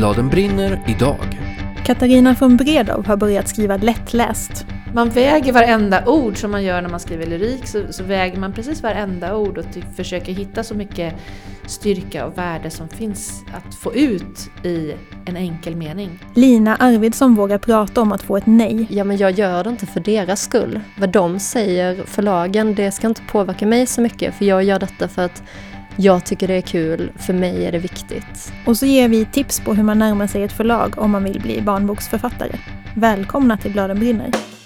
Bladen brinner idag. Katarina von Bredow har börjat skriva lättläst. Man väger varenda ord som man gör när man skriver lyrik, så, så väger man precis varenda ord och ty- försöker hitta så mycket styrka och värde som finns att få ut i en enkel mening. Lina Arvidsson vågar prata om att få ett nej. Ja, men jag gör det inte för deras skull. Vad de säger, förlagen, det ska inte påverka mig så mycket. För jag gör detta för att jag tycker det är kul, för mig är det viktigt. Och så ger vi tips på hur man närmar sig ett förlag om man vill bli barnboksförfattare. Välkomna till Bladen brinner.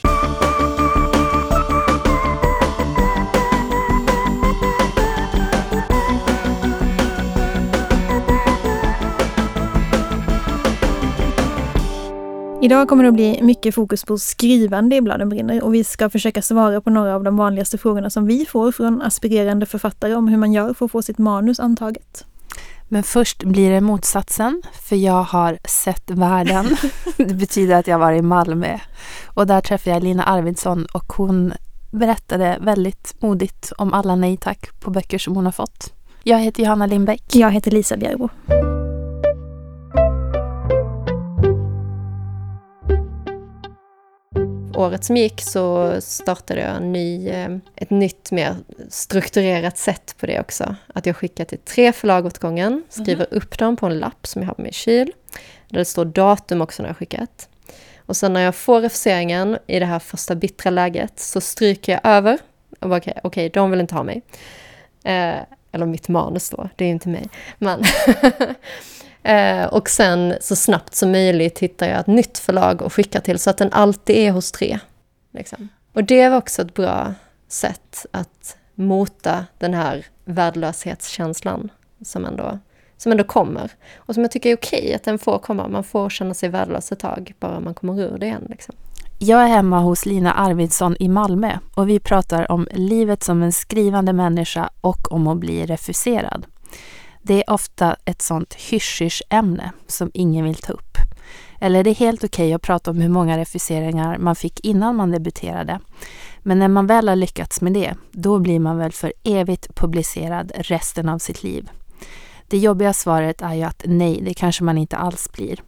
Idag kommer det att bli mycket fokus på skrivande i Bladen brinner och vi ska försöka svara på några av de vanligaste frågorna som vi får från aspirerande författare om hur man gör för att få sitt manus antaget. Men först blir det motsatsen, för jag har sett världen. det betyder att jag var i Malmö. Och där träffade jag Lina Arvidsson och hon berättade väldigt modigt om alla nej tack på böcker som hon har fått. Jag heter Johanna Lindbäck. Jag heter Lisa Bjerbo. Året som gick så startade jag en ny, eh, ett nytt mer strukturerat sätt på det också. Att jag skickar till tre förlag åt gången, skriver upp dem på en lapp som jag har på min kyl. Där det står datum också när jag skickat. Och sen när jag får refuseringen i det här första bittra läget så stryker jag över. Och bara, Okej, okej, de vill inte ha mig. Eh, eller mitt manus då, det är ju inte mig. Men eh, och sen så snabbt som möjligt hittar jag ett nytt förlag och skickar till så att den alltid är hos tre. Liksom. Och det var också ett bra sätt att mota den här värdelöshetskänslan som ändå, som ändå kommer. Och som jag tycker är okej att den får komma. Man får känna sig värdelös ett tag, bara man kommer ur det igen. Liksom. Jag är hemma hos Lina Arvidsson i Malmö och vi pratar om livet som en skrivande människa och om att bli refuserad. Det är ofta ett sånt hysch ämne som ingen vill ta upp. Eller det är helt okej att prata om hur många refuseringar man fick innan man debuterade. Men när man väl har lyckats med det, då blir man väl för evigt publicerad resten av sitt liv. Det jobbiga svaret är ju att nej, det kanske man inte alls blir.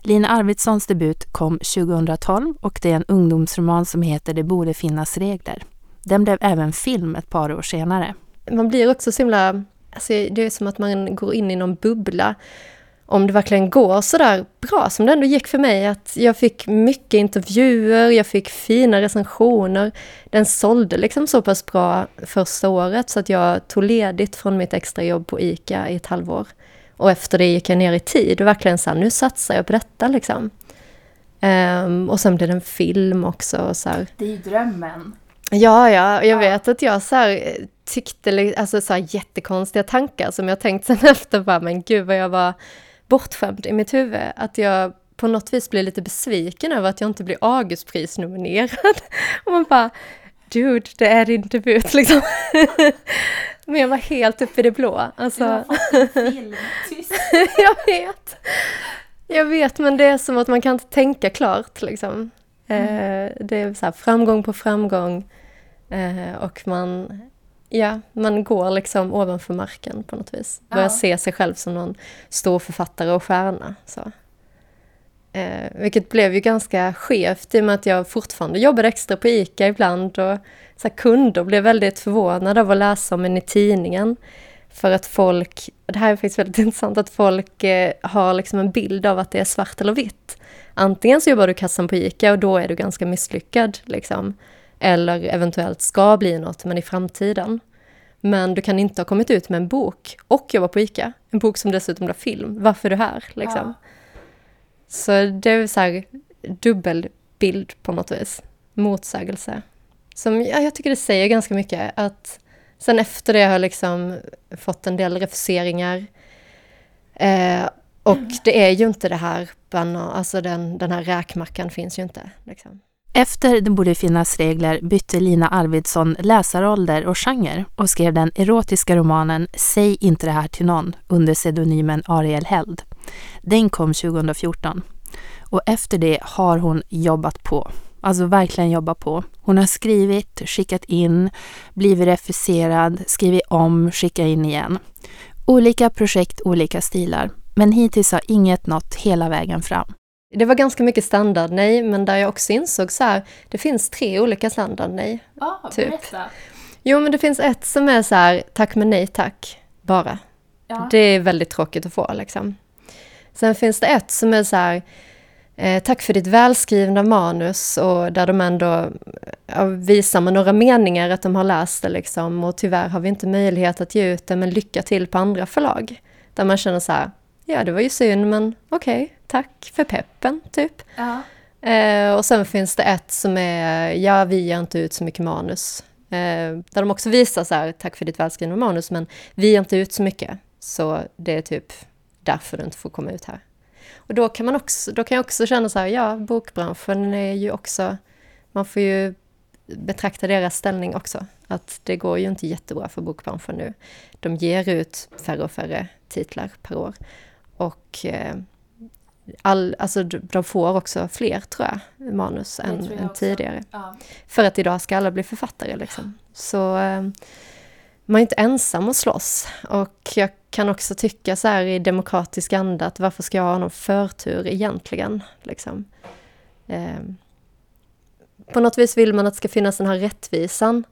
Lina Arvidssons debut kom 2012 och det är en ungdomsroman som heter Det borde finnas regler. Den blev även film ett par år senare. Man blir också så himla... Alltså det är som att man går in i någon bubbla. Om det verkligen går så där bra som det ändå gick för mig. Att jag fick mycket intervjuer, jag fick fina recensioner. Den sålde liksom så pass bra första året så att jag tog ledigt från mitt extrajobb på ICA i ett halvår. Och efter det gick jag ner i tid och verkligen så här, nu satsar jag på detta liksom. Ehm, och sen blev det en film också. Och så här. Det är ju drömmen. Ja, ja, jag vet att jag så här, tyckte alltså, så här, jättekonstiga tankar som jag tänkt sen efter. Bara, men gud vad jag var bortskämd i mitt huvud. Att jag på något vis blir lite besviken över att jag inte blir Augustprisnominerad. Och man bara, dude, det är din debut liksom. men jag var helt uppe i det blå. Alltså, jag vet. Jag vet, men det är som att man kan inte tänka klart liksom. Eh, det är så här, framgång på framgång. Eh, och man, ja, man går liksom ovanför marken på något vis. Börjar se sig själv som någon stor författare och stjärna. Så. Eh, vilket blev ju ganska skevt i och med att jag fortfarande jobbade extra på ICA ibland. Och så här, kunder blev väldigt förvånade av att läsa om en i tidningen. För att folk, det här är faktiskt väldigt intressant, att folk eh, har liksom en bild av att det är svart eller vitt. Antingen så jobbar du kassan på ICA och då är du ganska misslyckad. Liksom. Eller eventuellt ska bli något, men i framtiden. Men du kan inte ha kommit ut med en bok och jobba på ICA. En bok som dessutom blir film. Varför är du här? Liksom. Så det är så här dubbel bild på något vis. Motsägelse. Som, ja, jag tycker det säger ganska mycket. att Sen efter det har jag liksom fått en del refuseringar. Eh, och det är ju inte det här, alltså den, den här räkmackan finns ju inte. Liksom. Efter Det borde finnas regler bytte Lina Arvidsson läsarålder och genre och skrev den erotiska romanen Säg inte det här till någon under pseudonymen Ariel Held. Den kom 2014. Och efter det har hon jobbat på. Alltså verkligen jobbat på. Hon har skrivit, skickat in, blivit refuserad, skrivit om, skickat in igen. Olika projekt, olika stilar. Men hittills har inget nått hela vägen fram. Det var ganska mycket standard nej, men där jag också insåg så här, det finns tre olika standard nej. Ah, typ. Jo, men det finns ett som är så här, tack men nej tack, bara. Ja. Det är väldigt tråkigt att få liksom. Sen finns det ett som är så här, eh, tack för ditt välskrivna manus och där de ändå ja, visar med några meningar att de har läst det liksom och tyvärr har vi inte möjlighet att ge ut det men lycka till på andra förlag. Där man känner så här, ja det var ju synd men okej, okay, tack för peppen typ. Ja. Eh, och sen finns det ett som är, ja vi ger inte ut så mycket manus. Eh, där de också visar så här, tack för ditt välskrivna manus men vi ger inte ut så mycket. Så det är typ därför du inte får komma ut här. Och då kan, man också, då kan jag också känna så här, ja, bokbranschen är ju också, man får ju betrakta deras ställning också. Att det går ju inte jättebra för bokbranschen nu. De ger ut färre och färre titlar per år. Och eh, all, alltså de får också fler, tror jag, manus än, jag än tidigare. Ja. För att idag ska alla bli författare liksom. Så eh, man är inte ensam att slåss. Och jag kan också tycka så här i demokratisk anda att varför ska jag ha någon förtur egentligen? Liksom. Eh, på något vis vill man att det ska finnas den här rättvisan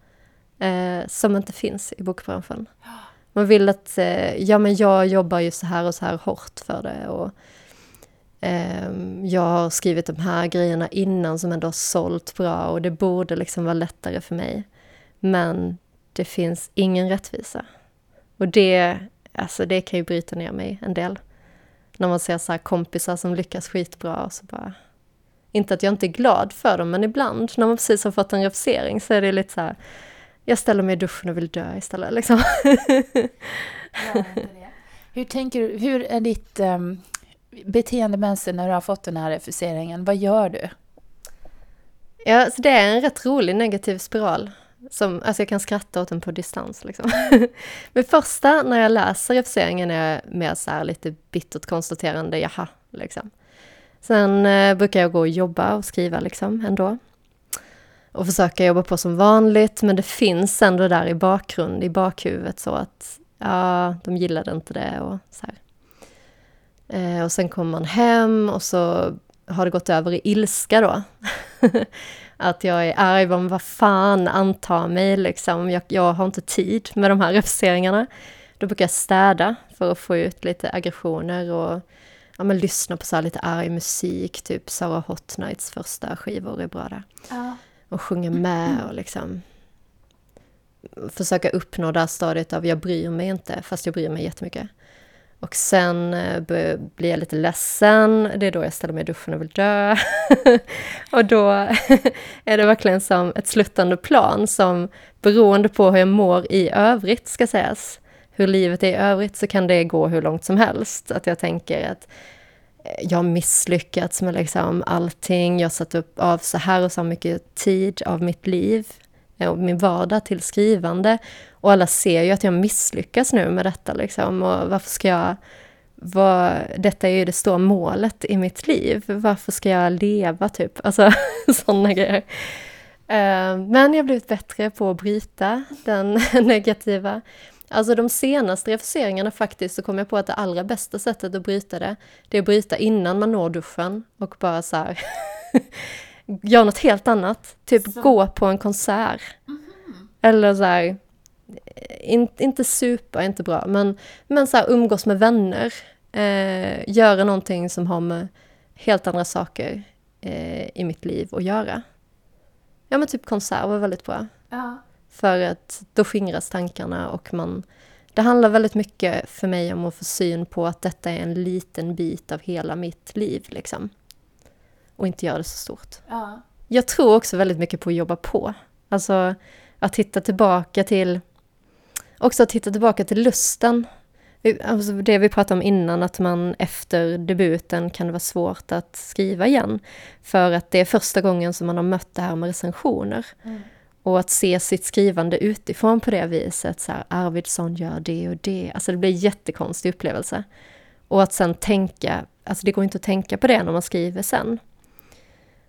eh, som inte finns i bokbranschen. Man vill att, eh, ja men jag jobbar ju så här och så här hårt för det och Ehm, jag har skrivit de här grejerna innan som ändå har sålt bra och det borde liksom vara lättare för mig. Men det finns ingen rättvisa. Och det, alltså det kan ju bryta ner mig en del. När man ser så kompisar som lyckas skitbra och så bara... Inte att jag inte är glad för dem, men ibland när man precis har fått en refusering så är det lite så här... Jag ställer mig i duschen och vill dö istället liksom. hur tänker du, hur är ditt um, beteendemönster när du har fått den här refuseringen? Vad gör du? Ja, så det är en rätt rolig negativ spiral. Som, alltså jag kan skratta åt den på distans. Liksom. Men första, när jag läser refuseringen, är jag mer så här lite bittert konstaterande, jaha, liksom. Sen eh, brukar jag gå och jobba och skriva liksom ändå. Och försöka jobba på som vanligt, men det finns ändå där i bakgrund, i bakhuvudet så att ja, de gillade inte det och så här. Eh, och sen kommer man hem och så har det gått över i ilska då. att jag är arg, men vad fan, anta mig liksom. Jag, jag har inte tid med de här refuseringarna. Då brukar jag städa för att få ut lite aggressioner och ja, men lyssna på så lite arg musik, typ Sarah Hot Nights första skivor är bra där. Ja. Och sjunga med och liksom försöka uppnå det här stadiet av jag bryr mig inte, fast jag bryr mig jättemycket. Och sen eh, blir jag lite ledsen, det är då jag ställer mig i duschen och vill dö. och då är det verkligen som ett sluttande plan som beroende på hur jag mår i övrigt ska sägas, hur livet är i övrigt så kan det gå hur långt som helst. Att jag tänker att eh, jag har misslyckats med liksom allting, jag har satt upp av så här och så mycket tid av mitt liv Eh, och min vardag till skrivande. Och alla ser ju att jag misslyckas nu med detta liksom. Och varför ska jag... Vad, detta är ju det stora målet i mitt liv. Varför ska jag leva, typ? Alltså, sådana grejer. Eh, men jag har blivit bättre på att bryta den negativa. Alltså de senaste refuseringarna faktiskt så kom jag på att det allra bästa sättet att bryta det, det är att bryta innan man når duschen och bara så här göra något helt annat. Typ så. gå på en konsert. Mm -hmm. Eller så här, in, inte supa, inte bra, men, men så här, umgås med vänner. Eh, göra någonting som har med helt andra saker eh, i mitt liv att göra. Ja men typ konsert var väldigt bra. Ja. För att då skingras tankarna och man... Det handlar väldigt mycket för mig om att få syn på att detta är en liten bit av hela mitt liv. Liksom. Och inte göra det så stort. Ja. Jag tror också väldigt mycket på att jobba på. Alltså att hitta tillbaka till också att hitta tillbaka till lusten. Alltså det vi pratade om innan, att man efter debuten kan det vara svårt att skriva igen. För att det är första gången som man har mött det här med recensioner. Mm. Och att se sitt skrivande utifrån på det viset, så här, Arvidsson gör det och det. Alltså det blir en jättekonstig upplevelse. Och att sen tänka, alltså det går inte att tänka på det när man skriver sen.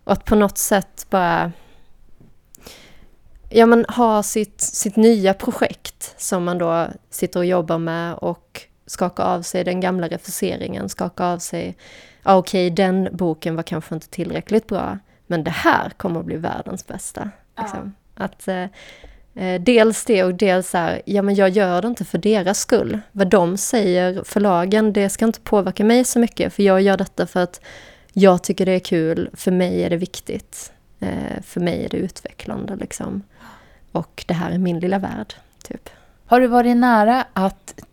Och att på något sätt bara ja, men ha sitt, sitt nya projekt som man då sitter och jobbar med och skaka av sig den gamla refuseringen, skaka av sig, ja okej okay, den boken var kanske inte tillräckligt bra, men det här kommer att bli världens bästa. Liksom. Ja. Att eh, eh dels det och dels så här, ja men jag gör det inte för deras skull. Vad de säger, förlagen, det ska inte påverka mig så mycket, för jag gör detta för att jag tycker det är kul, för mig är det viktigt. Eh, för mig är det utvecklande liksom. Och det här är min lilla värld, typ. Har du varit nära att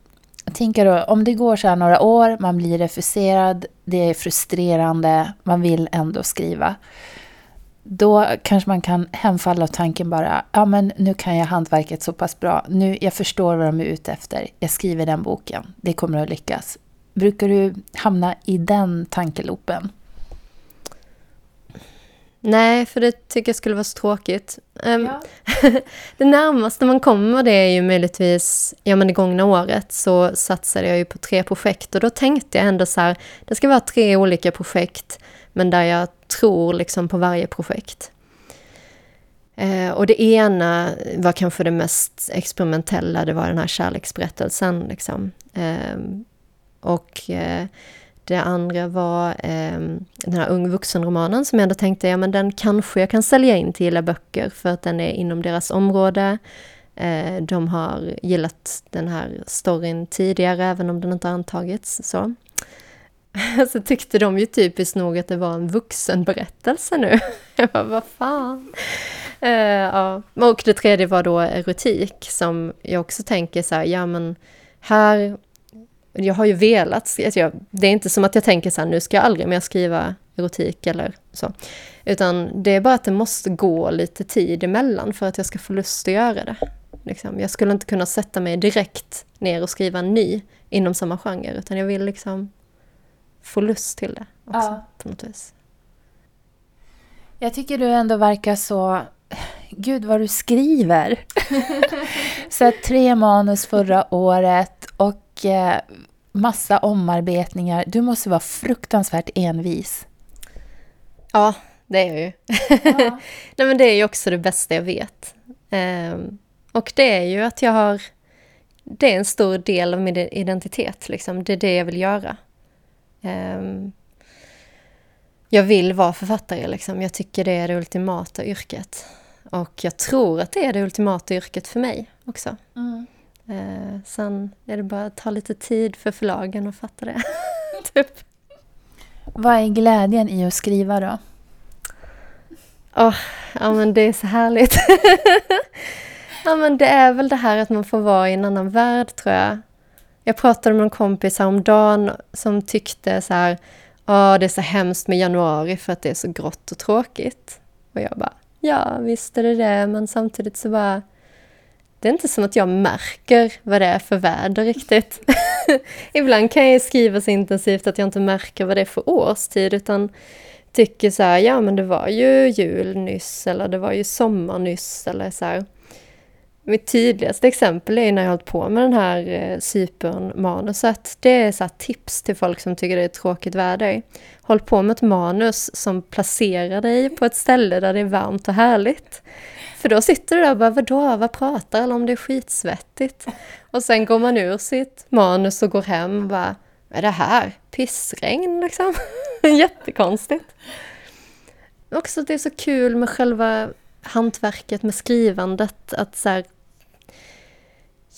tänka då, om det går så här några år, man blir refuserad, det är frustrerande, man vill ändå skriva. Då kanske man kan hemfalla åt tanken bara, ja men nu kan jag hantverket så pass bra, nu, jag förstår vad de är ute efter, jag skriver den boken, det kommer att lyckas. Brukar du hamna i den tankelopen? Nej, för det tycker jag skulle vara så tråkigt. Um, ja. det närmaste man kommer det är ju möjligtvis, ja men det gångna året så satsade jag ju på tre projekt och då tänkte jag ändå så här, det ska vara tre olika projekt men där jag tror liksom på varje projekt. Uh, och det ena var kanske det mest experimentella, det var den här kärleksberättelsen. Liksom. Uh, och uh, det andra var eh, den här ung vuxenromanen som jag ändå tänkte, ja men den kanske jag kan sälja in till Gilla Böcker för att den är inom deras område. Eh, de har gillat den här storyn tidigare, även om den inte antagits. Så. så tyckte de ju typiskt nog att det var en vuxenberättelse nu. jag bara, vad fan? Eh, ja. Och det tredje var då erotik som jag också tänker så här, ja men här jag har ju velat, alltså det är inte som att jag tänker så här, nu ska jag aldrig mer skriva erotik eller så. Utan det är bara att det måste gå lite tid emellan för att jag ska få lust att göra det. Liksom. Jag skulle inte kunna sätta mig direkt ner och skriva en ny inom samma genre, utan jag vill liksom få lust till det också ja. på något vis. Jag tycker du ändå verkar så... Gud vad du skriver! så tre manus förra året och eh, massa omarbetningar. Du måste vara fruktansvärt envis. Ja, det är jag ju. Ja. Nej, men det är ju också det bästa jag vet. Um, och det är ju att jag har... Det är en stor del av min identitet, liksom. Det är det jag vill göra. Um, jag vill vara författare, liksom. Jag tycker det är det ultimata yrket. Och jag tror att det är det ultimata yrket för mig också. Mm. Eh, sen är det bara att ta lite tid för förlagen att fatta det. typ. Vad är glädjen i att skriva då? Oh, ja men det är så härligt. ja men det är väl det här att man får vara i en annan värld tror jag. Jag pratade med en kompis häromdagen som tyckte så här, ja oh, det är så hemskt med januari för att det är så grått och tråkigt. Och jag bara, ja visst är det det, men samtidigt så bara det är inte som att jag märker vad det är för väder riktigt. Ibland kan jag skriva så intensivt att jag inte märker vad det är för årstid utan tycker så här, ja men det var ju jul nyss eller det var ju sommar nyss eller så här. Mitt tydligaste exempel är när jag har hållit på med den här eh, Cypern-manuset. Det är så tips till folk som tycker det är tråkigt väder. Håll på med ett manus som placerar dig på ett ställe där det är varmt och härligt. För då sitter du där och bara, vadå, vad pratar alla om? Det är skitsvettigt. Och sen går man ur sitt manus och går hem och bara, vad är det här? Pissregn liksom? Jättekonstigt. Också att det är så kul med själva hantverket med skrivandet, att så här,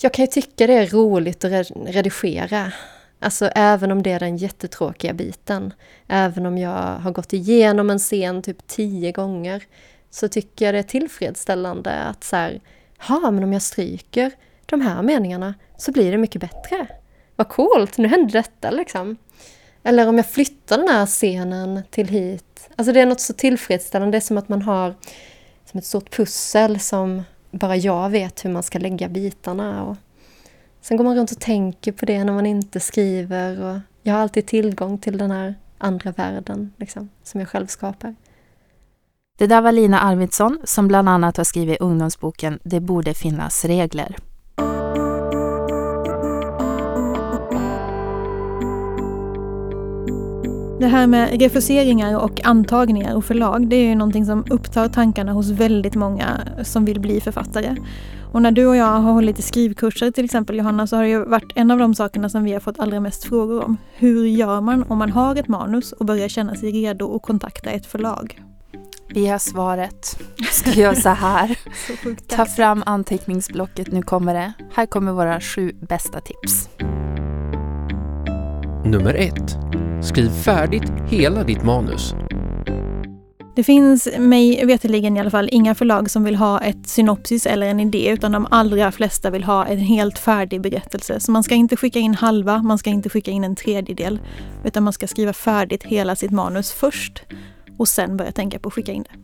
jag kan ju tycka det är roligt att redigera. Alltså även om det är den jättetråkiga biten. Även om jag har gått igenom en scen typ tio gånger så tycker jag det är tillfredsställande att så här, ja men om jag stryker de här meningarna så blir det mycket bättre. Vad coolt, nu hände detta liksom. Eller om jag flyttar den här scenen till hit. Alltså det är något så tillfredsställande, det är som att man har som ett stort pussel som bara jag vet hur man ska lägga bitarna. Och sen går man runt och tänker på det när man inte skriver. Och jag har alltid tillgång till den här andra världen liksom, som jag själv skapar. Det där var Lina Arvidsson som bland annat har skrivit ungdomsboken Det borde finnas regler. Det här med refuseringar och antagningar och förlag, det är ju någonting som upptar tankarna hos väldigt många som vill bli författare. Och när du och jag har hållit i skrivkurser till exempel Johanna, så har det ju varit en av de sakerna som vi har fått allra mest frågor om. Hur gör man om man har ett manus och börjar känna sig redo att kontakta ett förlag? Vi har svaret. Ska göra så här. Så Ta fram anteckningsblocket, nu kommer det. Här kommer våra sju bästa tips. Nummer ett. Skriv färdigt hela ditt manus. Det finns mig veterligen i alla fall inga förlag som vill ha ett synopsis eller en idé utan de allra flesta vill ha en helt färdig berättelse. Så man ska inte skicka in halva, man ska inte skicka in en tredjedel utan man ska skriva färdigt hela sitt manus först och sen börja tänka på att skicka in det.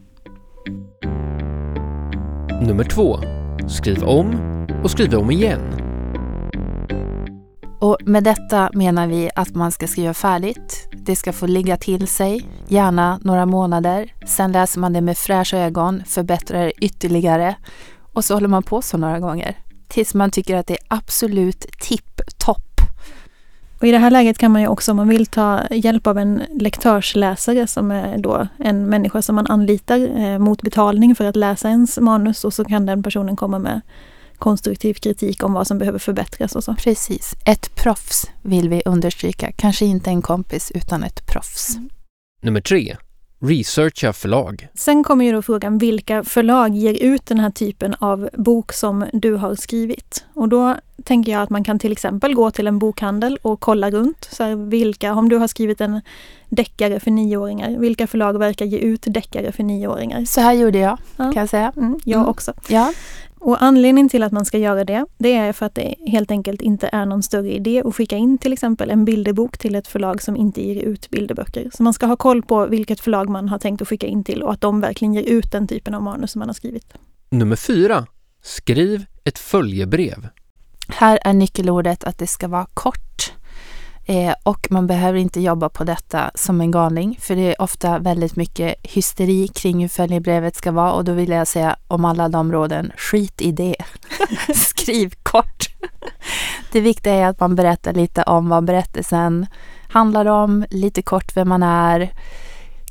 Nummer två. Skriv om och skriv om igen. Och med detta menar vi att man ska skriva färdigt. Det ska få ligga till sig, gärna några månader. Sen läser man det med fräscha ögon, förbättrar det ytterligare och så håller man på så några gånger. Tills man tycker att det är absolut tipptopp. Och I det här läget kan man ju också, om man vill, ta hjälp av en lektörsläsare som är då en människa som man anlitar eh, mot betalning för att läsa ens manus och så kan den personen komma med konstruktiv kritik om vad som behöver förbättras och så. Precis. Ett proffs vill vi understryka. Kanske inte en kompis utan ett proffs. Nummer tre. Researcha förlag. Sen kommer ju då frågan vilka förlag ger ut den här typen av bok som du har skrivit? Och då tänker jag att man kan till exempel gå till en bokhandel och kolla runt. Så här, vilka, om du har skrivit en deckare för nioåringar, vilka förlag verkar ge ut deckare för nioåringar? Så här gjorde jag, Ja. kan jag säga. Mm, jag Mm. också. Ja, Och anledningen till att man ska göra det, det är för att det helt enkelt inte är någon större idé att skicka in till exempel en bilderbok till ett förlag som inte ger ut bilderböcker. Så man ska ha koll på vilket förlag man har tänkt att skicka in till och att de verkligen ger ut den typen av manus som man har skrivit. Nummer fyra. Skriv ett följebrev. Här är nyckelordet att det ska vara kort. Eh, och man behöver inte jobba på detta som en galning, för det är ofta väldigt mycket hysteri kring hur följebrevet ska vara och då vill jag säga om alla de råden, skit i det. Skriv kort. Det viktiga är att man berättar lite om vad berättelsen handlar om, lite kort vem man är,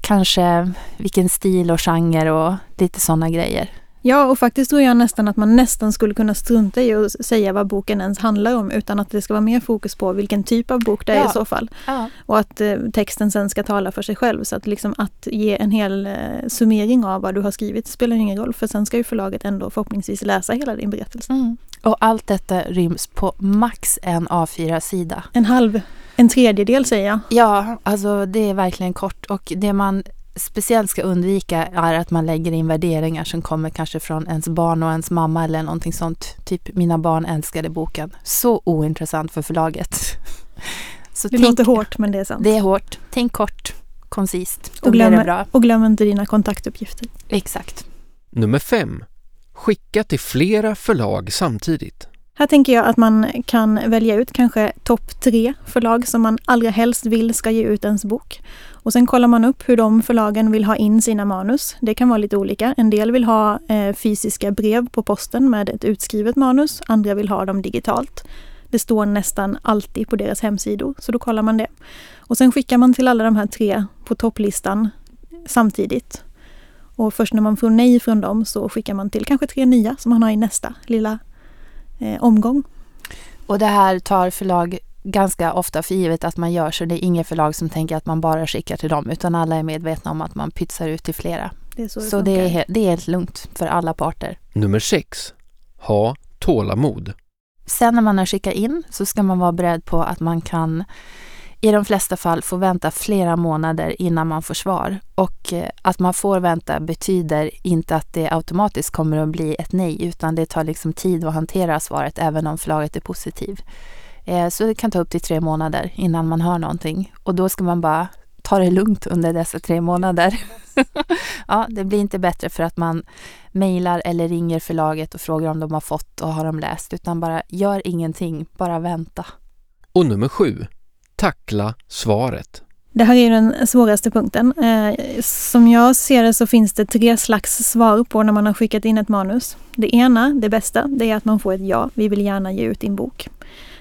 kanske vilken stil och genre och lite sådana grejer. Ja, och faktiskt tror jag nästan att man nästan skulle kunna strunta i att säga vad boken ens handlar om utan att det ska vara mer fokus på vilken typ av bok det är Ja. i så fall. Ja. Och att eh, texten sen ska tala för sig själv. Så att, liksom, att ge en hel eh, summering av vad du har skrivit spelar ingen roll för sen ska ju förlaget ändå förhoppningsvis läsa hela din berättelse. Mm. Och allt detta ryms på max en A4-sida. En halv, en tredjedel säger jag. Ja, alltså det är verkligen kort och det man speciellt ska undvika är att man lägger in värderingar som kommer kanske från ens barn och ens mamma eller någonting sånt. Typ mina barn älskade boken. Så ointressant för förlaget. Så Det tänk, låter hårt men det är sant. det är hårt. Tänk kort, koncist. Då och, blir det glöm, bra. och glöm inte dina kontaktuppgifter. Exakt. Nummer fem. Skicka till flera förlag samtidigt. Här tänker jag att man kan välja ut kanske topp tre förlag som man allra helst vill ska ge ut ens bok. Och sen kollar man upp hur de förlagen vill ha in sina manus. Det kan vara lite olika. En del vill ha eh, fysiska brev på posten med ett utskrivet manus. Andra vill ha dem digitalt. Det står nästan alltid på deras hemsidor, så då kollar man det. Och sen skickar man till alla de här tre på topplistan samtidigt. Och först när man får nej från dem så skickar man till kanske tre nya som man har i nästa lilla eh, omgång. Och det här tar förlag ganska ofta för givet att man gör så det är inget förlag som tänker att man bara skickar till dem utan alla är medvetna om att man pytsar ut till flera. Det är så, Så det det är, det är helt lugnt för alla parter. Nummer sex. Ha tålamod. Sen när man har skickat in så ska man vara beredd på att man kan i de flesta fall får vänta flera månader innan man får svar. Och eh, att man får vänta betyder inte att det automatiskt kommer att bli ett nej utan det tar liksom tid att hantera svaret även om förlaget är positiv. Eh, så det kan ta upp till tre månader innan man hör någonting och då ska man bara ta det lugnt under dessa tre månader. ja, det blir inte bättre för att man mejlar eller ringer förlaget och frågar om de har fått och har de läst utan bara gör ingenting, bara vänta. Och nummer sju. Tackla svaret. Det här är ju den svåraste punkten. Eh, som jag ser det så finns det tre slags svar på när man har skickat in ett manus. Det ena, det bästa, det är att man får ett ja. Vi vill gärna ge ut din bok.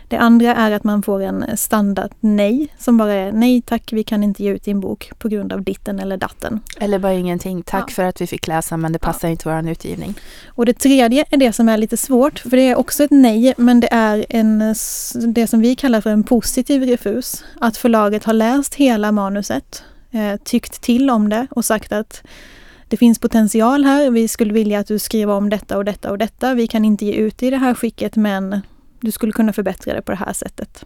Det andra är att man får en standard nej som bara är nej tack vi kan inte ge ut din bok på grund av ditten eller datten. Eller bara ingenting. Tack Ja. för att vi fick läsa men det passar inte vår utgivning. Och det tredje är det som är lite svårt för det är också ett nej men det är en, det som vi kallar för en positiv refus. Att förlaget har läst hela manuset, eh, tyckt till om det och sagt att det finns potential här, vi skulle vilja att du skriver om detta och detta och detta. Vi kan inte ge ut det i det här skicket men du skulle kunna förbättra det på det här sättet.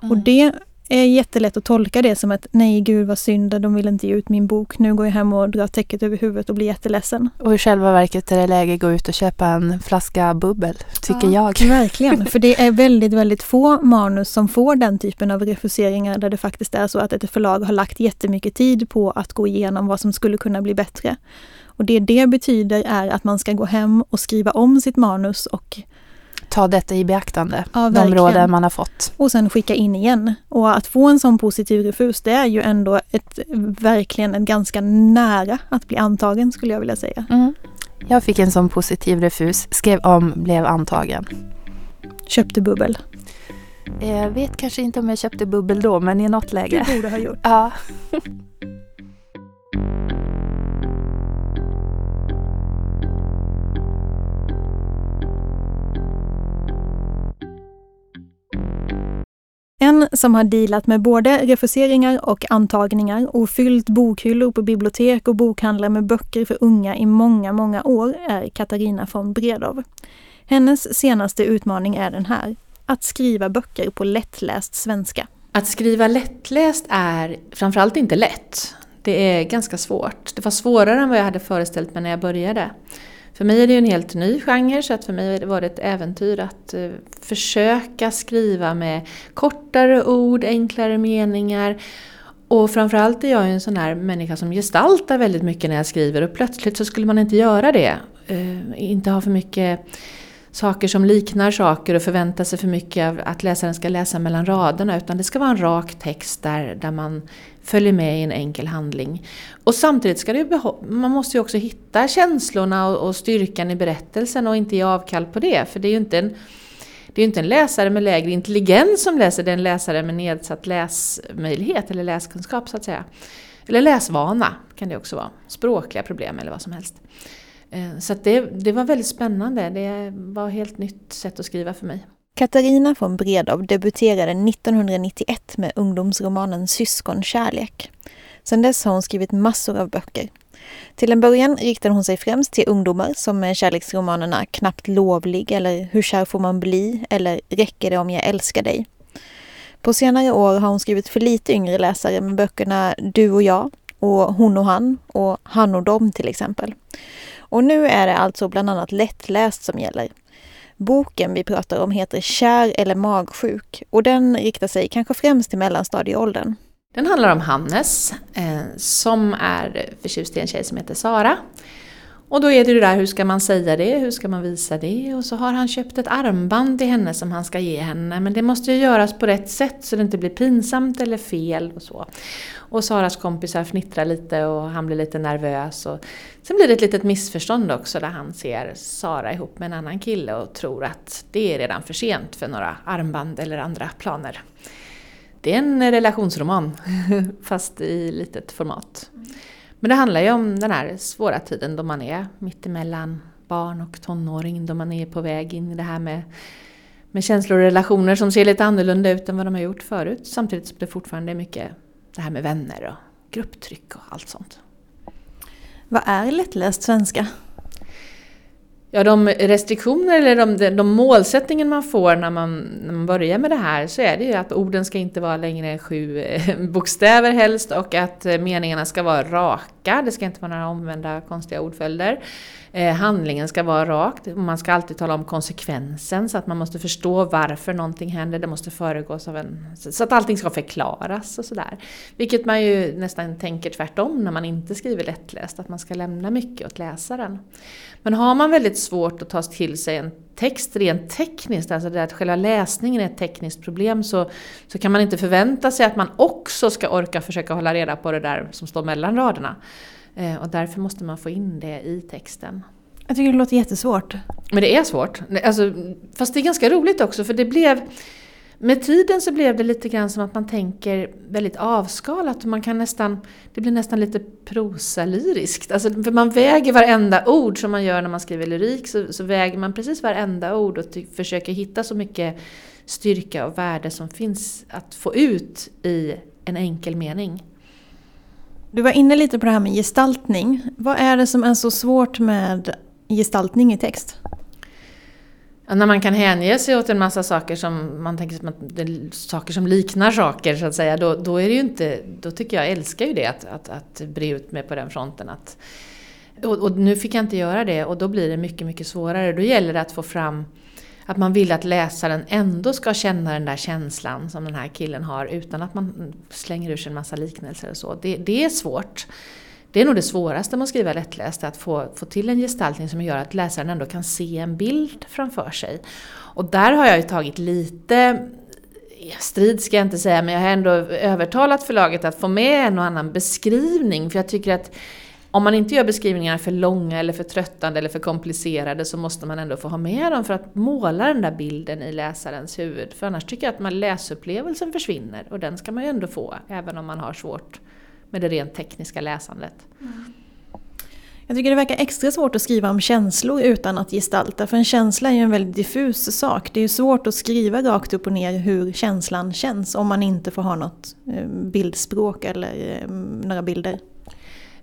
Och det är jättelätt att tolka det som att nej gud vad synd, de vill inte ge ut min bok. Nu går jag hem och drar täcket över huvudet och blir jätteledsen. Och i själva verket är det läge att gå ut och köpa en flaska bubbel, tycker jag. Verkligen, för det är väldigt, väldigt få manus som får den typen av refuseringar där det faktiskt är så att ett förlag har lagt jättemycket tid på att gå igenom vad som skulle kunna bli bättre. Och det det betyder är att man ska gå hem och skriva om sitt manus och, Ta detta i beaktande, Ja, de råden man har fått. och sen skicka in igen. Och att få en sån positiv refus, det är ju ändå ett, verkligen ett ganska nära att bli antagen skulle jag vilja säga. Mm. Jag fick en sån positiv refus, skrev om, blev antagen. Köpte bubbel. Jag vet kanske inte om jag köpte bubbel då, men i något Du läge. borde ha gjort. Ja. En som har dealat med både refuseringar och antagningar och fyllt bokhyllor på bibliotek och bokhandlar med böcker för unga i många, många år är Katarina von Bredow. Hennes senaste utmaning är den här. Att skriva böcker på lättläst svenska. Att skriva lättläst är framförallt inte lätt. Det är ganska svårt. Det var svårare än vad jag hade föreställt mig när jag började. För mig är det ju en helt ny genre så att för mig var det ett äventyr att eh, försöka skriva med kortare ord, enklare meningar. Och framförallt är jag ju en sån här människa som gestaltar väldigt mycket när jag skriver och plötsligt så skulle man inte göra det. Eh, inte ha för mycket saker som liknar saker och förvänta sig för mycket av att läsaren ska läsa mellan raderna utan det ska vara en rak text där, där man följer med i en enkel handling. Och samtidigt ska det man måste ju också hitta känslorna och, och styrkan i berättelsen och inte ge avkall på det för det är ju inte en det är inte en läsare med lägre intelligens som läser, det är en läsare med nedsatt läsmöjlighet eller läskunskap så att säga. Eller läsvana kan det också vara, språkliga problem eller vad som helst. Eh, så att det, det var väldigt spännande, det var ett helt nytt sätt att skriva för mig. Katarina von Bredow debuterade 1991 med ungdomsromanen Syskonkärlek. Sedan dess har hon skrivit massor av böcker. Till en början riktade hon sig främst till ungdomar som med kärleksromanerna Knappt lovlig eller Hur kär får man bli eller Räcker det om jag älskar dig. På senare år har hon skrivit för lite yngre läsare med böckerna Du och jag och Hon och han och Han och dem till exempel. Och nu är det alltså bland annat lättläst som gäller. Boken vi pratar om heter Kär eller magsjuk och den riktar sig kanske främst till mellanstadieåldern. Den handlar om Hannes eh, som är förtjust i en tjej som heter Sara. Och då är det det där, hur ska man säga det, hur ska man visa det? Och så har han köpt ett armband till henne som han ska ge henne. Men det måste ju göras på rätt sätt så det inte blir pinsamt eller fel och så. Och Saras kompisar fnittrar lite och han blir lite nervös. Och sen blir det ett litet missförstånd också där han ser Sara ihop med en annan kille och tror att det är redan för sent för några armband eller andra planer. Det är en relationsroman, fast i litet format. Men det handlar ju om den här svåra tiden då man är mittemellan barn och tonåring, då man är på väg in i det här med, med känslor och relationer som ser lite annorlunda ut än vad de har gjort förut. Samtidigt som det fortfarande är mycket det här med vänner och grupptryck och allt sånt. Vad är lättläst svenska? Ja, de restriktioner eller de, de, målsättningen man får när man, när man börjar med det här så är det ju att orden ska inte vara längre än sju eh, bokstäver helst och att eh, meningarna ska vara raka. Det ska inte vara några omvända konstiga ordföljder. Eh, handlingen ska vara rakt. Man ska alltid tala om konsekvensen så att man måste förstå varför någonting händer. Det måste föregås av en... Så att allting ska förklaras och sådär. Vilket man ju nästan tänker tvärtom när man inte skriver lättläst, att man ska lämna mycket åt läsaren. Men har man väldigt svårt att ta till sig en text rent tekniskt, alltså det att själva läsningen är ett tekniskt problem, så, så kan man inte förvänta sig att man också ska orka försöka hålla reda på det där som står mellan raderna. Eh, och därför måste man få in det i texten. Jag tycker det låter jättesvårt. Men det är svårt. Alltså, fast det är ganska roligt också för det blev med tiden så blev det lite grann som att man tänker väldigt avskalat. Man kan nästan, det blir nästan lite prosalyriskt. Alltså, för man väger varenda ord som man gör när man skriver lyrik. Så, så väger man precis varenda ord och försöker hitta så mycket styrka och värde som finns att få ut i en enkel mening. Du var inne lite på det här med gestaltning. Vad är det som är så svårt med gestaltning i text? när man kan hänge sig åt en massa saker som man tänker att saker som liknar saker så att säga, då, då är det ju inte, då tycker jag, jag älskar ju det att, att, att bre ut mig på den fronten. Att, och, och, nu fick jag inte göra det och då blir det mycket, mycket svårare. Då gäller det att få fram att man vill att läsaren ändå ska känna den där känslan som den här killen har utan att man slänger ur sig en massa liknelser och så. Det, det är svårt. Det är nog det svåraste med att skriva lättläst, att få, få till en gestaltning som gör att läsaren ändå kan se en bild framför sig. Och där har jag ju tagit lite strid ska jag inte säga, men jag har ändå övertalat förlaget att få med en och annan beskrivning. För jag tycker att om man inte gör beskrivningarna för långa eller för tröttande eller för komplicerade så måste man ändå få ha med dem för att måla den där bilden i läsarens huvud. För annars tycker jag att man läsupplevelsen försvinner och den ska man ju ändå få, även om man har svårt med det rent tekniska läsandet. Mm. Jag tycker det verkar extra svårt att skriva om känslor utan att gestalta, för en känsla är ju en väldigt diffus sak. Det är ju svårt att skriva rakt upp och ner hur känslan känns om man inte får ha något eh, bildspråk eller eh, några bilder.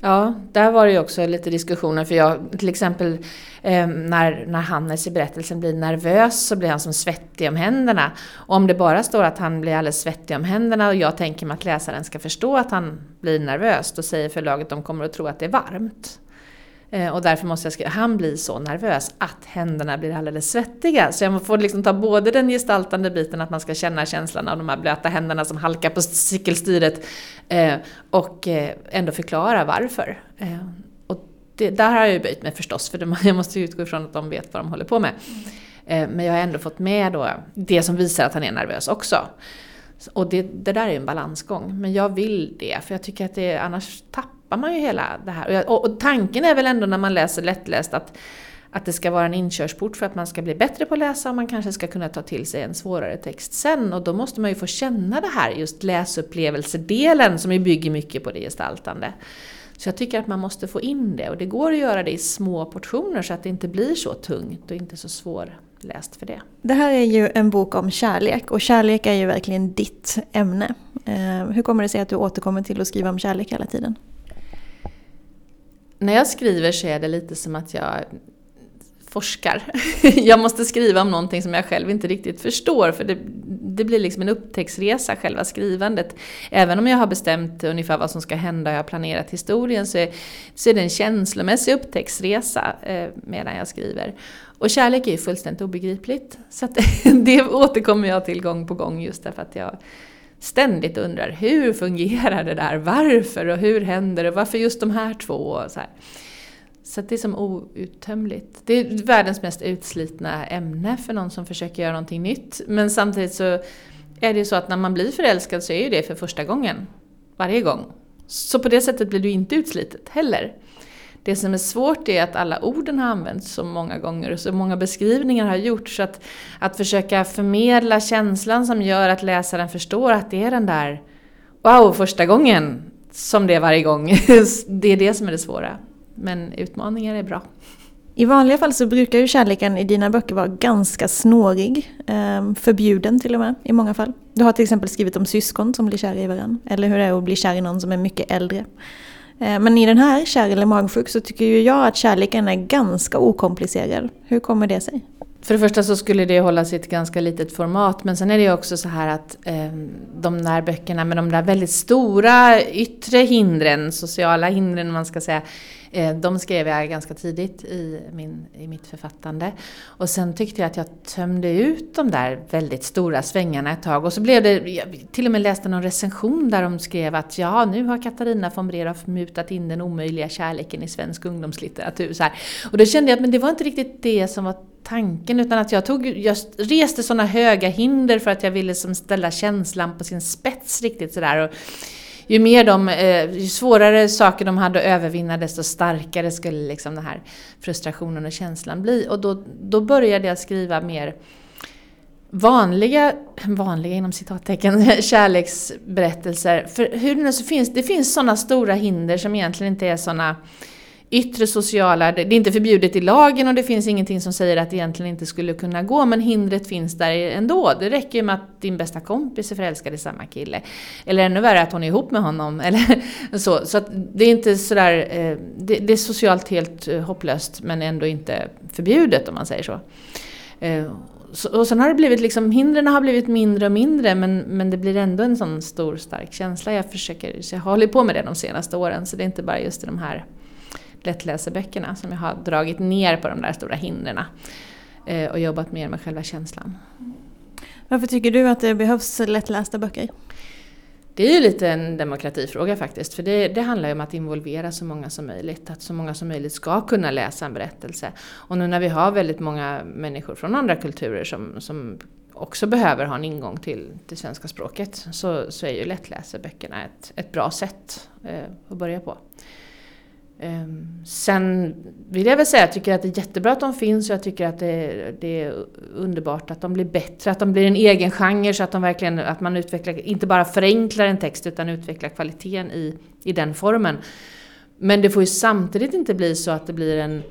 Ja, där var det ju också lite diskussioner för jag till exempel eh, när, när Hannes i berättelsen blir nervös så blir han som svettig om händerna. Och om det bara står att han blir alldeles svettig om händerna och jag tänker mig att läsaren ska förstå att han blir nervös, då säger förlaget att de kommer att tro att det är varmt. Eh, och därför måste jag skriva, han blir så nervös att händerna blir alldeles svettiga. Så jag får liksom ta både den gestaltande biten, att man ska känna känslan av de här blöta händerna som halkar på cykelstyret, eh, och eh, ändå förklara varför. Och det, där har jag ju böjt mig förstås, för jag måste ju utgå ifrån att de vet vad de håller på med. Men jag har ändå fått med då det som visar att han är nervös också. Och det, det där är en balansgång, men jag vill det, för jag tycker att det annars tappar tappar man ju hela det här. Och, jag, och, och, tanken är väl ändå när man läser lättläst att, att det ska vara en inkörsport för att man ska bli bättre på att läsa och man kanske ska kunna ta till sig en svårare text sen. Och då måste man ju få känna det här, just läsupplevelsedelen som ju bygger mycket på det gestaltande. Så jag tycker att man måste få in det och det går att göra det i små portioner så att det inte blir så tungt och inte så svårläst för det. Det här är ju en bok om kärlek och kärlek är ju verkligen ditt ämne. Eh, hur kommer det sig att du återkommer till att skriva om kärlek hela tiden? När jag skriver så är det lite som att jag forskar. Jag måste skriva om någonting som jag själv inte riktigt förstår för det, det, blir liksom en upptäcktsresa, själva skrivandet. Även om jag har bestämt ungefär vad som ska hända och jag har planerat historien så är, så är det en känslomässig upptäcktsresa eh, medan jag skriver. Och kärlek är ju fullständigt obegripligt. Så att, det återkommer jag till gång på gång just därför att jag ständigt undrar hur fungerar det där, varför och hur händer det, varför just de här två? Så här. Så det är som outtömligt. Det är världens mest utslitna ämne för någon som försöker göra någonting nytt. Men samtidigt så är det ju så att när man blir förälskad så är ju det för första gången. Varje gång. Så på det sättet blir du inte utslitet heller. Det som är svårt är att alla orden har använts så många gånger och så många beskrivningar har gjorts. Så att, att försöka förmedla känslan som gör att läsaren förstår att det är den där wow, första gången som det är varje gång. Det är det som är det svåra. Men utmaningar är bra. I vanliga fall så brukar ju kärleken i dina böcker vara ganska snårig. Ehm, förbjuden till och med i många fall. Du har till exempel skrivit om syskon som blir kära i varandra. Eller hur det är att bli kär i någon som är mycket äldre. Eh, men i den här, Kär eller magsjuk, så tycker ju jag att kärleken är ganska okomplicerad. Hur kommer det sig? För det första så skulle det hålla sig i ett ganska litet format men sen är det ju också så här att eh, de där böckerna med de där väldigt stora yttre hindren, sociala hindren man ska säga, Eh, de skrev jag ganska tidigt i, min, i mitt författande. Och sen tyckte jag att jag tömde ut de där väldigt stora svängarna ett tag. Och så blev det, jag till och med läste någon recension där de skrev att ja, nu har Katarina von Bredow mutat in den omöjliga kärleken i svensk ungdomslitteratur. Så här. Och då kände jag att men det var inte riktigt det som var tanken utan att jag, tog, jag reste sådana höga hinder för att jag ville som ställa känslan på sin spets riktigt sådär ju mer de, eh, ju svårare saker de hade att övervinna desto starkare skulle liksom den här frustrationen och känslan bli. Och då, då började jag skriva mer vanliga, vanliga inom citattecken, kärleksberättelser. För hur det, så finns, det finns sådana stora hinder som egentligen inte är sådana yttre sociala, det är inte förbjudet i lagen och det finns ingenting som säger att det egentligen inte skulle kunna gå, men hindret finns där ändå. Det räcker ju med att din bästa kompis är förälskad i samma kille. Eller ännu värre att hon är ihop med honom. Eller så så det är inte sådär, eh, det, det är socialt helt eh, hopplöst men ändå inte förbjudet om man säger eh, så. Och sen har det blivit liksom, hindren har blivit mindre och mindre men, men det blir ändå en sån stor stark känsla. Jag försöker, så jag har hållit på med det de senaste åren så det är inte bara just i de här lättläseböckerna som jag har dragit ner på de där stora hindren eh, och jobbat mer med själva känslan. Varför tycker du att det behövs lättlästa böcker? Det är ju lite en demokratifråga faktiskt, för det, det, handlar ju om att involvera så många som möjligt. Att så många som möjligt ska kunna läsa en berättelse. Och nu när vi har väldigt många människor från andra kulturer som, som också behöver ha en ingång till det svenska språket så, så är ju lättläseböckerna ett, ett bra sätt eh, att börja på. Ehm, sen vill jag väl säga, jag tycker att det är jättebra att de finns och jag tycker att det, det, är underbart att de blir bättre, att de blir en egen genre så att de verkligen, att man utvecklar, inte bara förenklar en text utan utvecklar kvaliteten i, i den formen. Men det får ju samtidigt inte bli så att det blir en,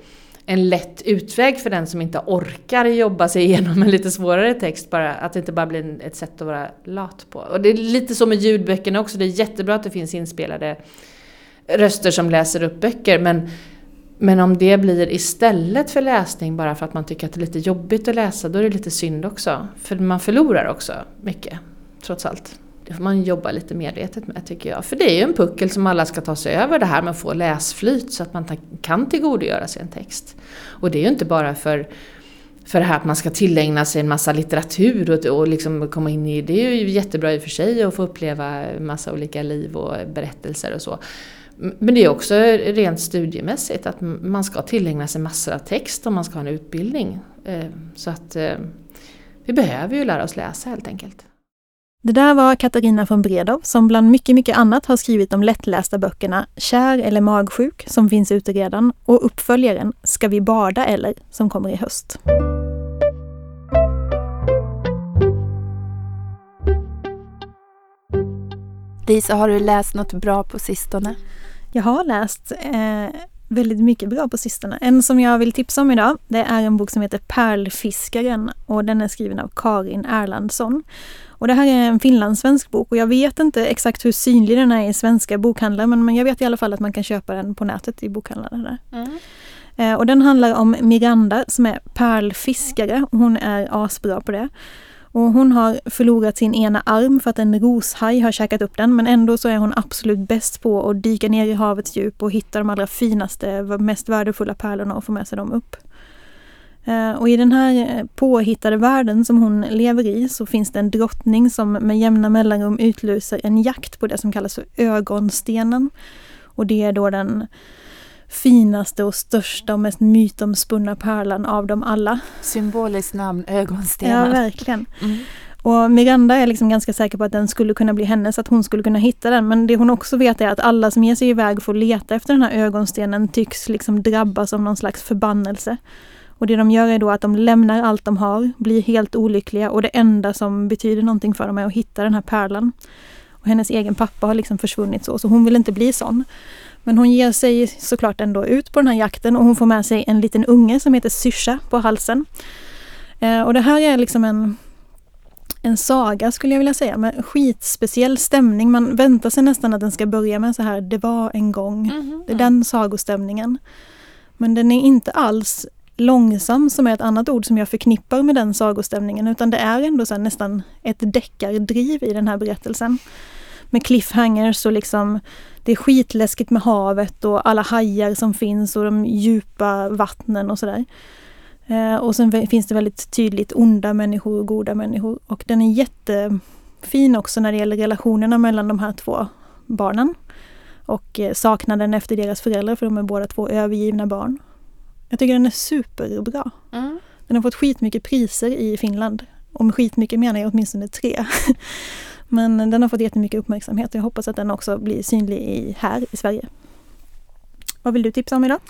en lätt utväg för den som inte orkar jobba sig igenom en lite svårare text, bara, att det inte bara blir ett sätt att vara lat på. Och det är lite så med ljudböckerna också, det är jättebra att det finns inspelade röster som läser upp böcker. Men, men om det blir istället för läsning bara för att man tycker att det är lite jobbigt att läsa, då är det lite synd också. För man förlorar också mycket, trots allt. Det får man jobba lite medvetet med tycker jag. För det är ju en puckel som alla ska ta sig över, det här med att få läsflyt så att man kan tillgodogöra sig en text. Och det är ju inte bara för för det här att man ska tillägna sig en massa litteratur och, och liksom komma in i, det är ju jättebra i och för sig att få uppleva massa olika liv och berättelser och så. Men det är också rent studiemässigt att man ska tillägna sig massor av text om man ska ha en utbildning. Eh, så att eh, vi behöver ju lära oss läsa helt enkelt. Det där var Katarina von Bredow som bland mycket, mycket annat har skrivit de lättlästa böckerna Kär eller magsjuk som finns ute redan och uppföljaren Ska vi bada eller som kommer i höst. Lisa, har du läst något bra på sistone? Jag har läst eh, väldigt mycket bra på sistone. En som jag vill tipsa om idag, det är en bok som heter Pärlfiskaren och den är skriven av Karin Erlandsson. Och det här är en finlandssvensk bok och jag vet inte exakt hur synlig den är i svenska bokhandlar men jag vet i alla fall att man kan köpa den på nätet i bokhandlarna. Mm. Eh, och den handlar om Miranda som är pärlfiskare. Hon är asbra på det. Och hon har förlorat sin ena arm för att en roshaj har käkat upp den men ändå så är hon absolut bäst på att dyka ner i havets djup och hitta de allra finaste, mest värdefulla pärlorna och få med sig dem upp. Eh, och i den här eh, påhittade världen som hon lever i så finns det en drottning som med jämna mellanrum utlyser en jakt på det som kallas för ögonstenen. Och det är då den finaste och största och mest mytomspunna pärlan av dem alla. Symboliskt namn, ögonstenar. Ja, verkligen. Mm. Och Miranda är liksom ganska säker på att den skulle kunna bli hennes, att hon skulle kunna hitta den. Men det hon också vet är att alla som ger sig iväg för att leta efter den här ögonstenen tycks liksom drabbas av någon slags förbannelse. Och det de gör är då att de lämnar allt de har, blir helt olyckliga och det enda som betyder någonting för dem är att hitta den här pärlan. Och hennes egen pappa har liksom försvunnit så, så hon vill inte bli sån. Men hon ger sig såklart ändå ut på den här jakten och hon får med sig en liten unge som heter Sysha på halsen. Eh, och det här är liksom en, en saga skulle jag vilja säga med skitspeciell stämning. Man väntar sig nästan att den ska börja med så här Det var en gång. Mm -hmm. Det är den sagostämningen. Men den är inte alls långsam som är ett annat ord som jag förknippar med den sagostämningen utan det är ändå så nästan ett deckardriv i den här berättelsen. Med cliffhangers och liksom det är skitläskigt med havet och alla hajar som finns och de djupa vattnen och sådär. Eh, och sen finns det väldigt tydligt onda människor och goda människor. Och den är jättefin också när det gäller relationerna mellan de här två barnen. Och eh, saknaden efter deras föräldrar för de är båda två övergivna barn. Jag tycker den är superbra. Mm. Den har fått skitmycket priser i Finland. Och med skitmycket menar jag åtminstone tre. Men den har fått jättemycket uppmärksamhet och jag hoppas att den också blir synlig i, här i Sverige. Vad vill du tipsa om idag?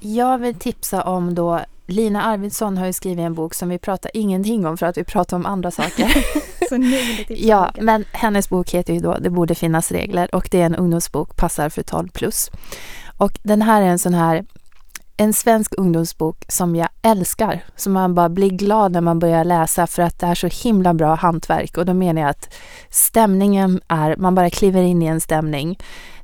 Jag vill tipsa om då Lina Arvidsson har ju skrivit en bok som vi pratar ingenting om för att vi pratar om andra saker. Så nu vill tipsa ja, men hennes bok heter ju då Det borde finnas regler och det är en ungdomsbok, passar för 12 plus. Och den här är en sån här en svensk ungdomsbok som jag älskar, som man bara blir glad när man börjar läsa för att det är så himla bra hantverk och då menar jag att stämningen är, man bara kliver in i en stämning.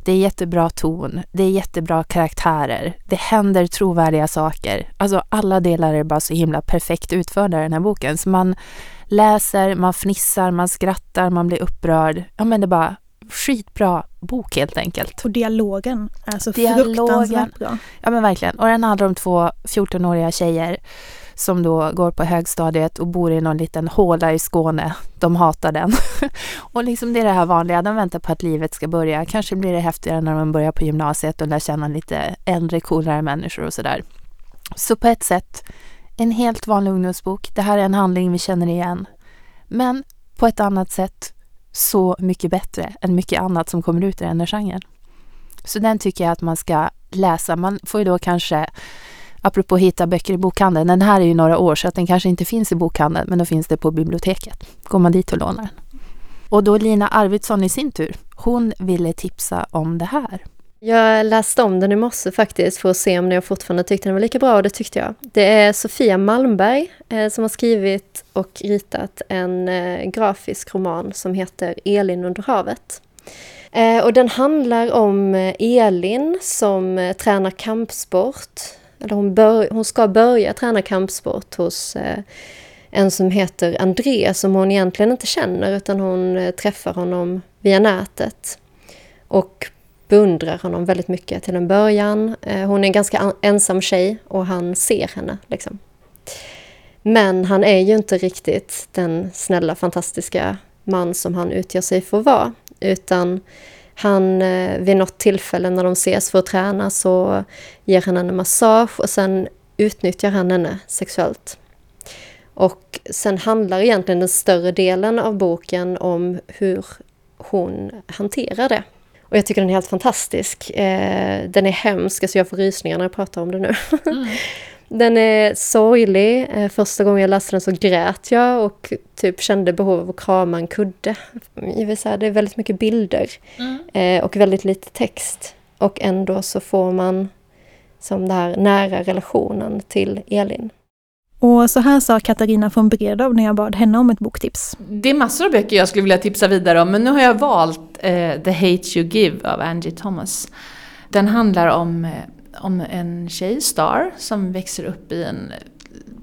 Det är jättebra ton, det är jättebra karaktärer, det händer trovärdiga saker. Alltså alla delar är bara så himla perfekt utförda i den här boken. Så man läser, man fnissar, man skrattar, man blir upprörd. Ja men det bara skitbra bok helt enkelt. Och dialogen är så Dialogen. fruktansvärt bra. Ja men verkligen. Och den handlar om två 14-åriga tjejer som då går på högstadiet och bor i någon liten håla i Skåne. De hatar den. och liksom det är det här vanliga, de väntar på att livet ska börja. Kanske blir det häftigare när de börjar på gymnasiet och lär känna lite äldre, coolare människor och sådär. Så på ett sätt, en helt vanlig ungdomsbok. Det här är en handling vi känner igen. Men på ett annat sätt så mycket bättre än mycket annat som kommer ut i den här genren. Så den tycker jag att man ska läsa. Man får ju då kanske, apropå hitta böcker i bokhandeln, den här är ju några år så att den kanske inte finns i bokhandeln men då finns det på biblioteket. Går man dit och lånar den. Och då Lina Arvidsson i sin tur, hon ville tipsa om det här. Jag läste om den i morse faktiskt för att se om jag fortfarande tyckte den var lika bra och det tyckte jag. Det är Sofia Malmberg eh, som har skrivit och ritat en eh, grafisk roman som heter Elin under havet. Eh, och den handlar om eh, Elin som eh, tränar kampsport. Eller hon, bör, hon ska börja träna kampsport hos eh, en som heter André som hon egentligen inte känner utan hon träffar honom via nätet. Och beundrar honom väldigt mycket till en början. Eh, hon är en ganska ensam tjej och han ser henne. Liksom. Men han är ju inte riktigt den snälla, fantastiska man som han utger sig för att vara. Utan han, eh, vid något tillfälle när de ses för att träna så ger han henne massage och sen utnyttjar han henne sexuellt. Och sen handlar egentligen den större delen av boken om hur hon hanterar det. Och jag tycker den är helt fantastisk. Eh, den är hemsk, alltså jag får rysningar när jag pratar om det nu. den är sorglig. Eh, första gången jag läste den så grät jag och typ kände behov av att krama en kudde. Jag vill säga, det är väldigt mycket bilder eh, och väldigt lite text. Och ändå så får man som den här nära relationen till Elin. Och så här sa Katarina från Bredow när jag bad henne om ett boktips. Det är massor av böcker jag skulle vilja tipsa vidare om, men nu har jag valt eh, The Hate You Give av Angie Thomas. Den handlar om, eh, om en tjej, Star, som växer upp i en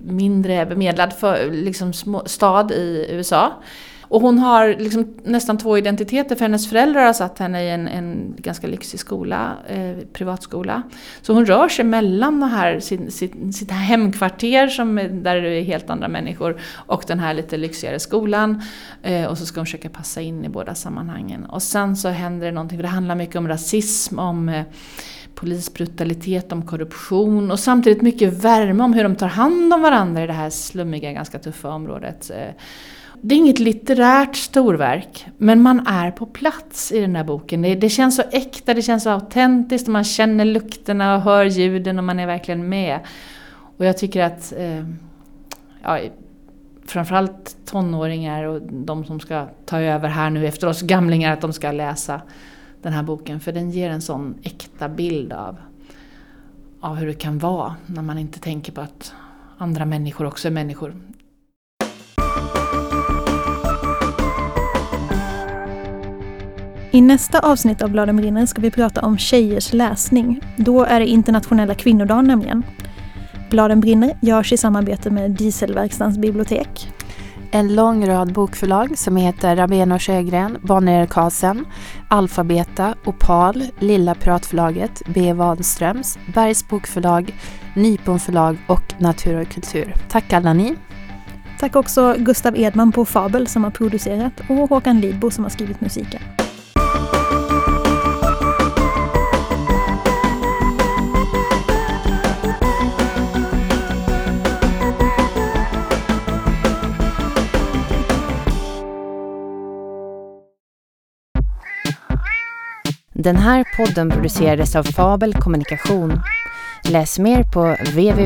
mindre bemedlad för, liksom små, stad i USA. Och hon har liksom nästan två identiteter för hennes föräldrar har satt henne i en, en ganska lyxig skola, eh, privatskola. Så hon rör sig mellan det här, sin, sitt, sitt hemkvarter som, är- där det är helt andra människor och den här lite lyxigare skolan. Eh, och så ska hon försöka passa in i båda sammanhangen. Och sen så händer det någonting, för det handlar mycket om rasism, om eh, polisbrutalitet, om korruption och samtidigt mycket värme om hur de tar hand om varandra i det här slummiga, ganska tuffa området. Eh, det är inget litterärt storverk, men man är på plats i den här boken. Det, det känns så äkta, det känns så autentiskt och man känner lukterna och hör ljuden och man är verkligen med. Och jag tycker att eh, ja, framförallt tonåringar och de som ska ta över här nu efter oss gamlingar, att de ska läsa den här boken. För den ger en sån äkta bild av, av hur det kan vara när man inte tänker på att andra människor också är människor. I nästa avsnitt av Bladen brinner ska vi prata om tjejers läsning. Då är det internationella kvinnodagen nämligen. Bladen brinner görs i samarbete med Dieselverkstans bibliotek. En lång rad bokförlag som heter Rabén Sjögren, Bonnier Carlsen, Alfabeta, Opal, Lilla Piratförlaget, B. Wahlströms, Bergs Bokförlag, Nypon förlag och Natur och kultur. Tack alla ni! Tack också Gustav Edman på Fabel som har producerat och Håkan Lidbo som har skrivit musiken. Den här podden producerades av Fabel Kommunikation. Läs mer på www.fabel.se